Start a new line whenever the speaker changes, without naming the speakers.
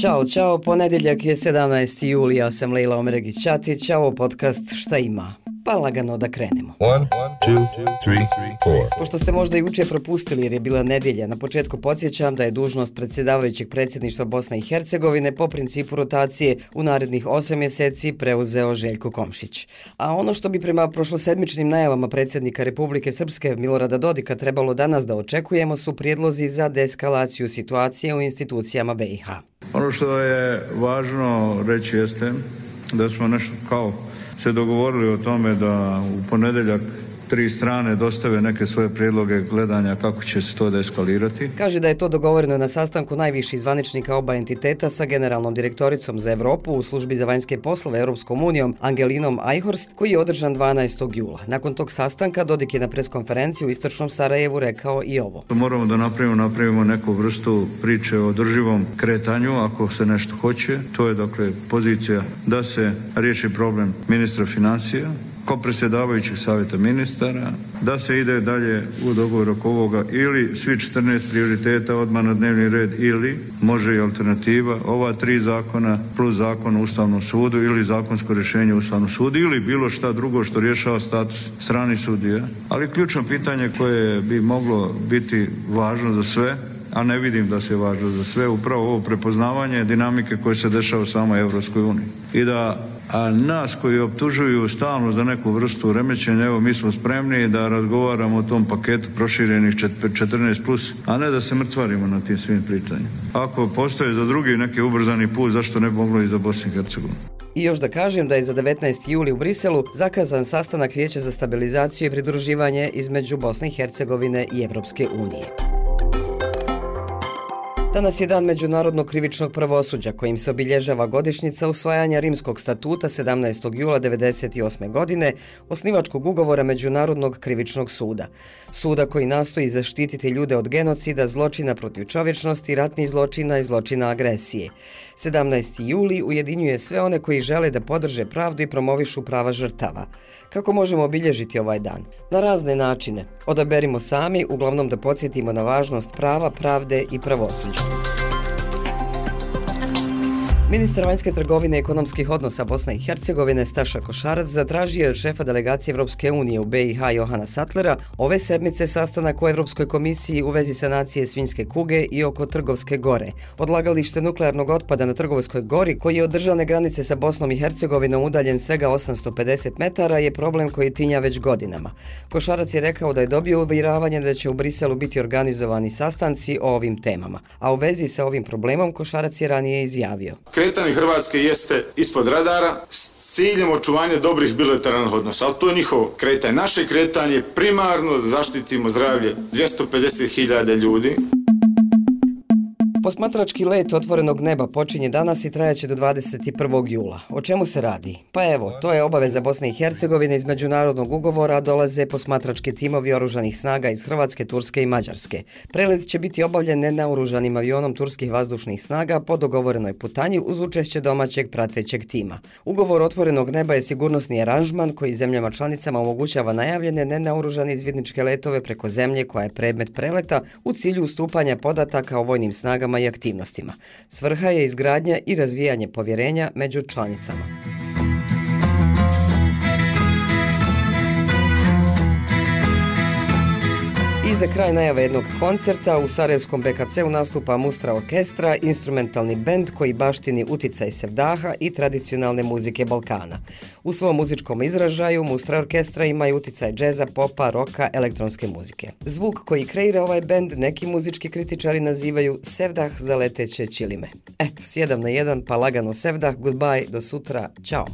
Ćao, čao, ponedeljak je 17. juli, sam Leila Omeregić-Ćatić, a ovo podcast Šta ima? Pa lagano da krenemo. One, two, three, Pošto ste možda i uče propustili jer je bila nedjelja, na početku podsjećam da je dužnost predsjedavajućeg predsjedništva Bosne i Hercegovine po principu rotacije u narednih 8 mjeseci preuzeo Željko Komšić. A ono što bi prema prošlosedmičnim najavama predsjednika Republike Srpske Milorada Dodika trebalo danas da očekujemo su prijedlozi za deeskalaciju situacije u institucijama BiH.
Ono što je važno reći jeste da smo nešto kao se dogovorili o tome da u ponedeljak tri strane dostave neke svoje prijedloge gledanja kako će se to deeskalirati.
Kaže da je to dogovoreno na sastanku najviših zvaničnika oba entiteta sa generalnom direktoricom za Evropu u službi za vanjske poslove Europskom unijom Angelinom Eichhorst koji je održan 12. jula. Nakon tog sastanka Dodik je na preskonferenciji u Istočnom Sarajevu rekao i ovo.
Moramo da napravimo, napravimo neku vrstu priče o drživom kretanju ako se nešto hoće. To je dakle pozicija da se riješi problem ministra financija, ko predsjedavajućeg savjeta ministara, da se ide dalje u dogovor oko ovoga ili svi 14 prioriteta odmah na dnevni red ili može i alternativa ova tri zakona plus zakon u Ustavnom sudu ili zakonsko rješenje u Ustavnom sudu ili bilo šta drugo što rješava status strani sudija. Ali ključno pitanje koje bi moglo biti važno za sve a ne vidim da se važno za sve, upravo ovo prepoznavanje dinamike koje se dešava u samoj Evropskoj uniji. I da a nas koji optužuju stalno za neku vrstu remećenja, evo mi smo spremni da razgovaramo o tom paketu proširenih 14+, plus, a ne da se mrcvarimo na tim svim pričanjima. Ako postoje za drugi neki ubrzani put, zašto ne bi moglo i za Bosni i Hercegovini?
I još da kažem da je za 19. juli u Briselu zakazan sastanak Vijeća za stabilizaciju i pridruživanje između Bosne i Hercegovine i Evropske unije. Danas je dan Međunarodnog krivičnog pravosuđa kojim se obilježava godišnjica usvajanja Rimskog statuta 17. jula 1998. godine osnivačkog ugovora Međunarodnog krivičnog suda. Suda koji nastoji zaštititi ljude od genocida, zločina protiv čovječnosti, ratnih zločina i zločina agresije. 17. juli ujedinjuje sve one koji žele da podrže pravdu i promovišu prava žrtava. Kako možemo obilježiti ovaj dan? Na razne načine. Odaberimo sami, uglavnom da podsjetimo na važnost prava, pravde i pravosuđa. Thank you. Ministar vanjske trgovine i ekonomskih odnosa Bosne i Hercegovine Staša Košarac zatražio je od šefa delegacije Evropske unije u BiH Johana Satlera ove sedmice sastanak u Evropskoj komisiji u vezi sanacije svinjske kuge i oko Trgovske gore. Odlagalište nuklearnog otpada na Trgovskoj gori, koji je od državne granice sa Bosnom i Hercegovinom udaljen svega 850 metara, je problem koji tinja već godinama. Košarac je rekao da je dobio uviravanje da će u Briselu biti organizovani sastanci o ovim temama. A u vezi sa ovim problemom Košarac je ranije izjavio
kretanje Hrvatske jeste ispod radara s ciljem očuvanja dobrih bilateralnih odnosa, ali to je njihovo kretanje. Naše kretanje primarno zaštitimo zdravlje 250.000 ljudi.
Posmatrački let otvorenog neba počinje danas i trajaće do 21. jula. O čemu se radi? Pa evo, to je obaveza Bosne i Hercegovine iz međunarodnog ugovora, dolaze posmatrački timovi oružanih snaga iz Hrvatske, Turske i Mađarske. Prelet će biti obavljen nenaoružanim avionom turskih vazdušnih snaga po dogovorenoj putanji uz učešće domaćeg pratećeg tima. Ugovor otvorenog neba je sigurnosni aranžman koji zemljama članicama omogućava najavljene nenaoružane izvidničke letove preko zemlje koja je predmet preleta u cilju ustupanja podataka o vojnim snagama i aktivnostima. Svrha je izgradnja i razvijanje povjerenja među članicama. Za kraj najava jednog koncerta u Sarajevskom BKC-u nastupa Mustra Orkestra, instrumentalni bend koji baštini uticaj Sevdaha i tradicionalne muzike Balkana. U svom muzičkom izražaju Mustra Orkestra ima i uticaj džeza, popa, roka, elektronske muzike. Zvuk koji kreira ovaj bend neki muzički kritičari nazivaju Sevdah za leteće ćilime. Eto, sjedam na jedan, pa lagano Sevdah, goodbye, do sutra, čao.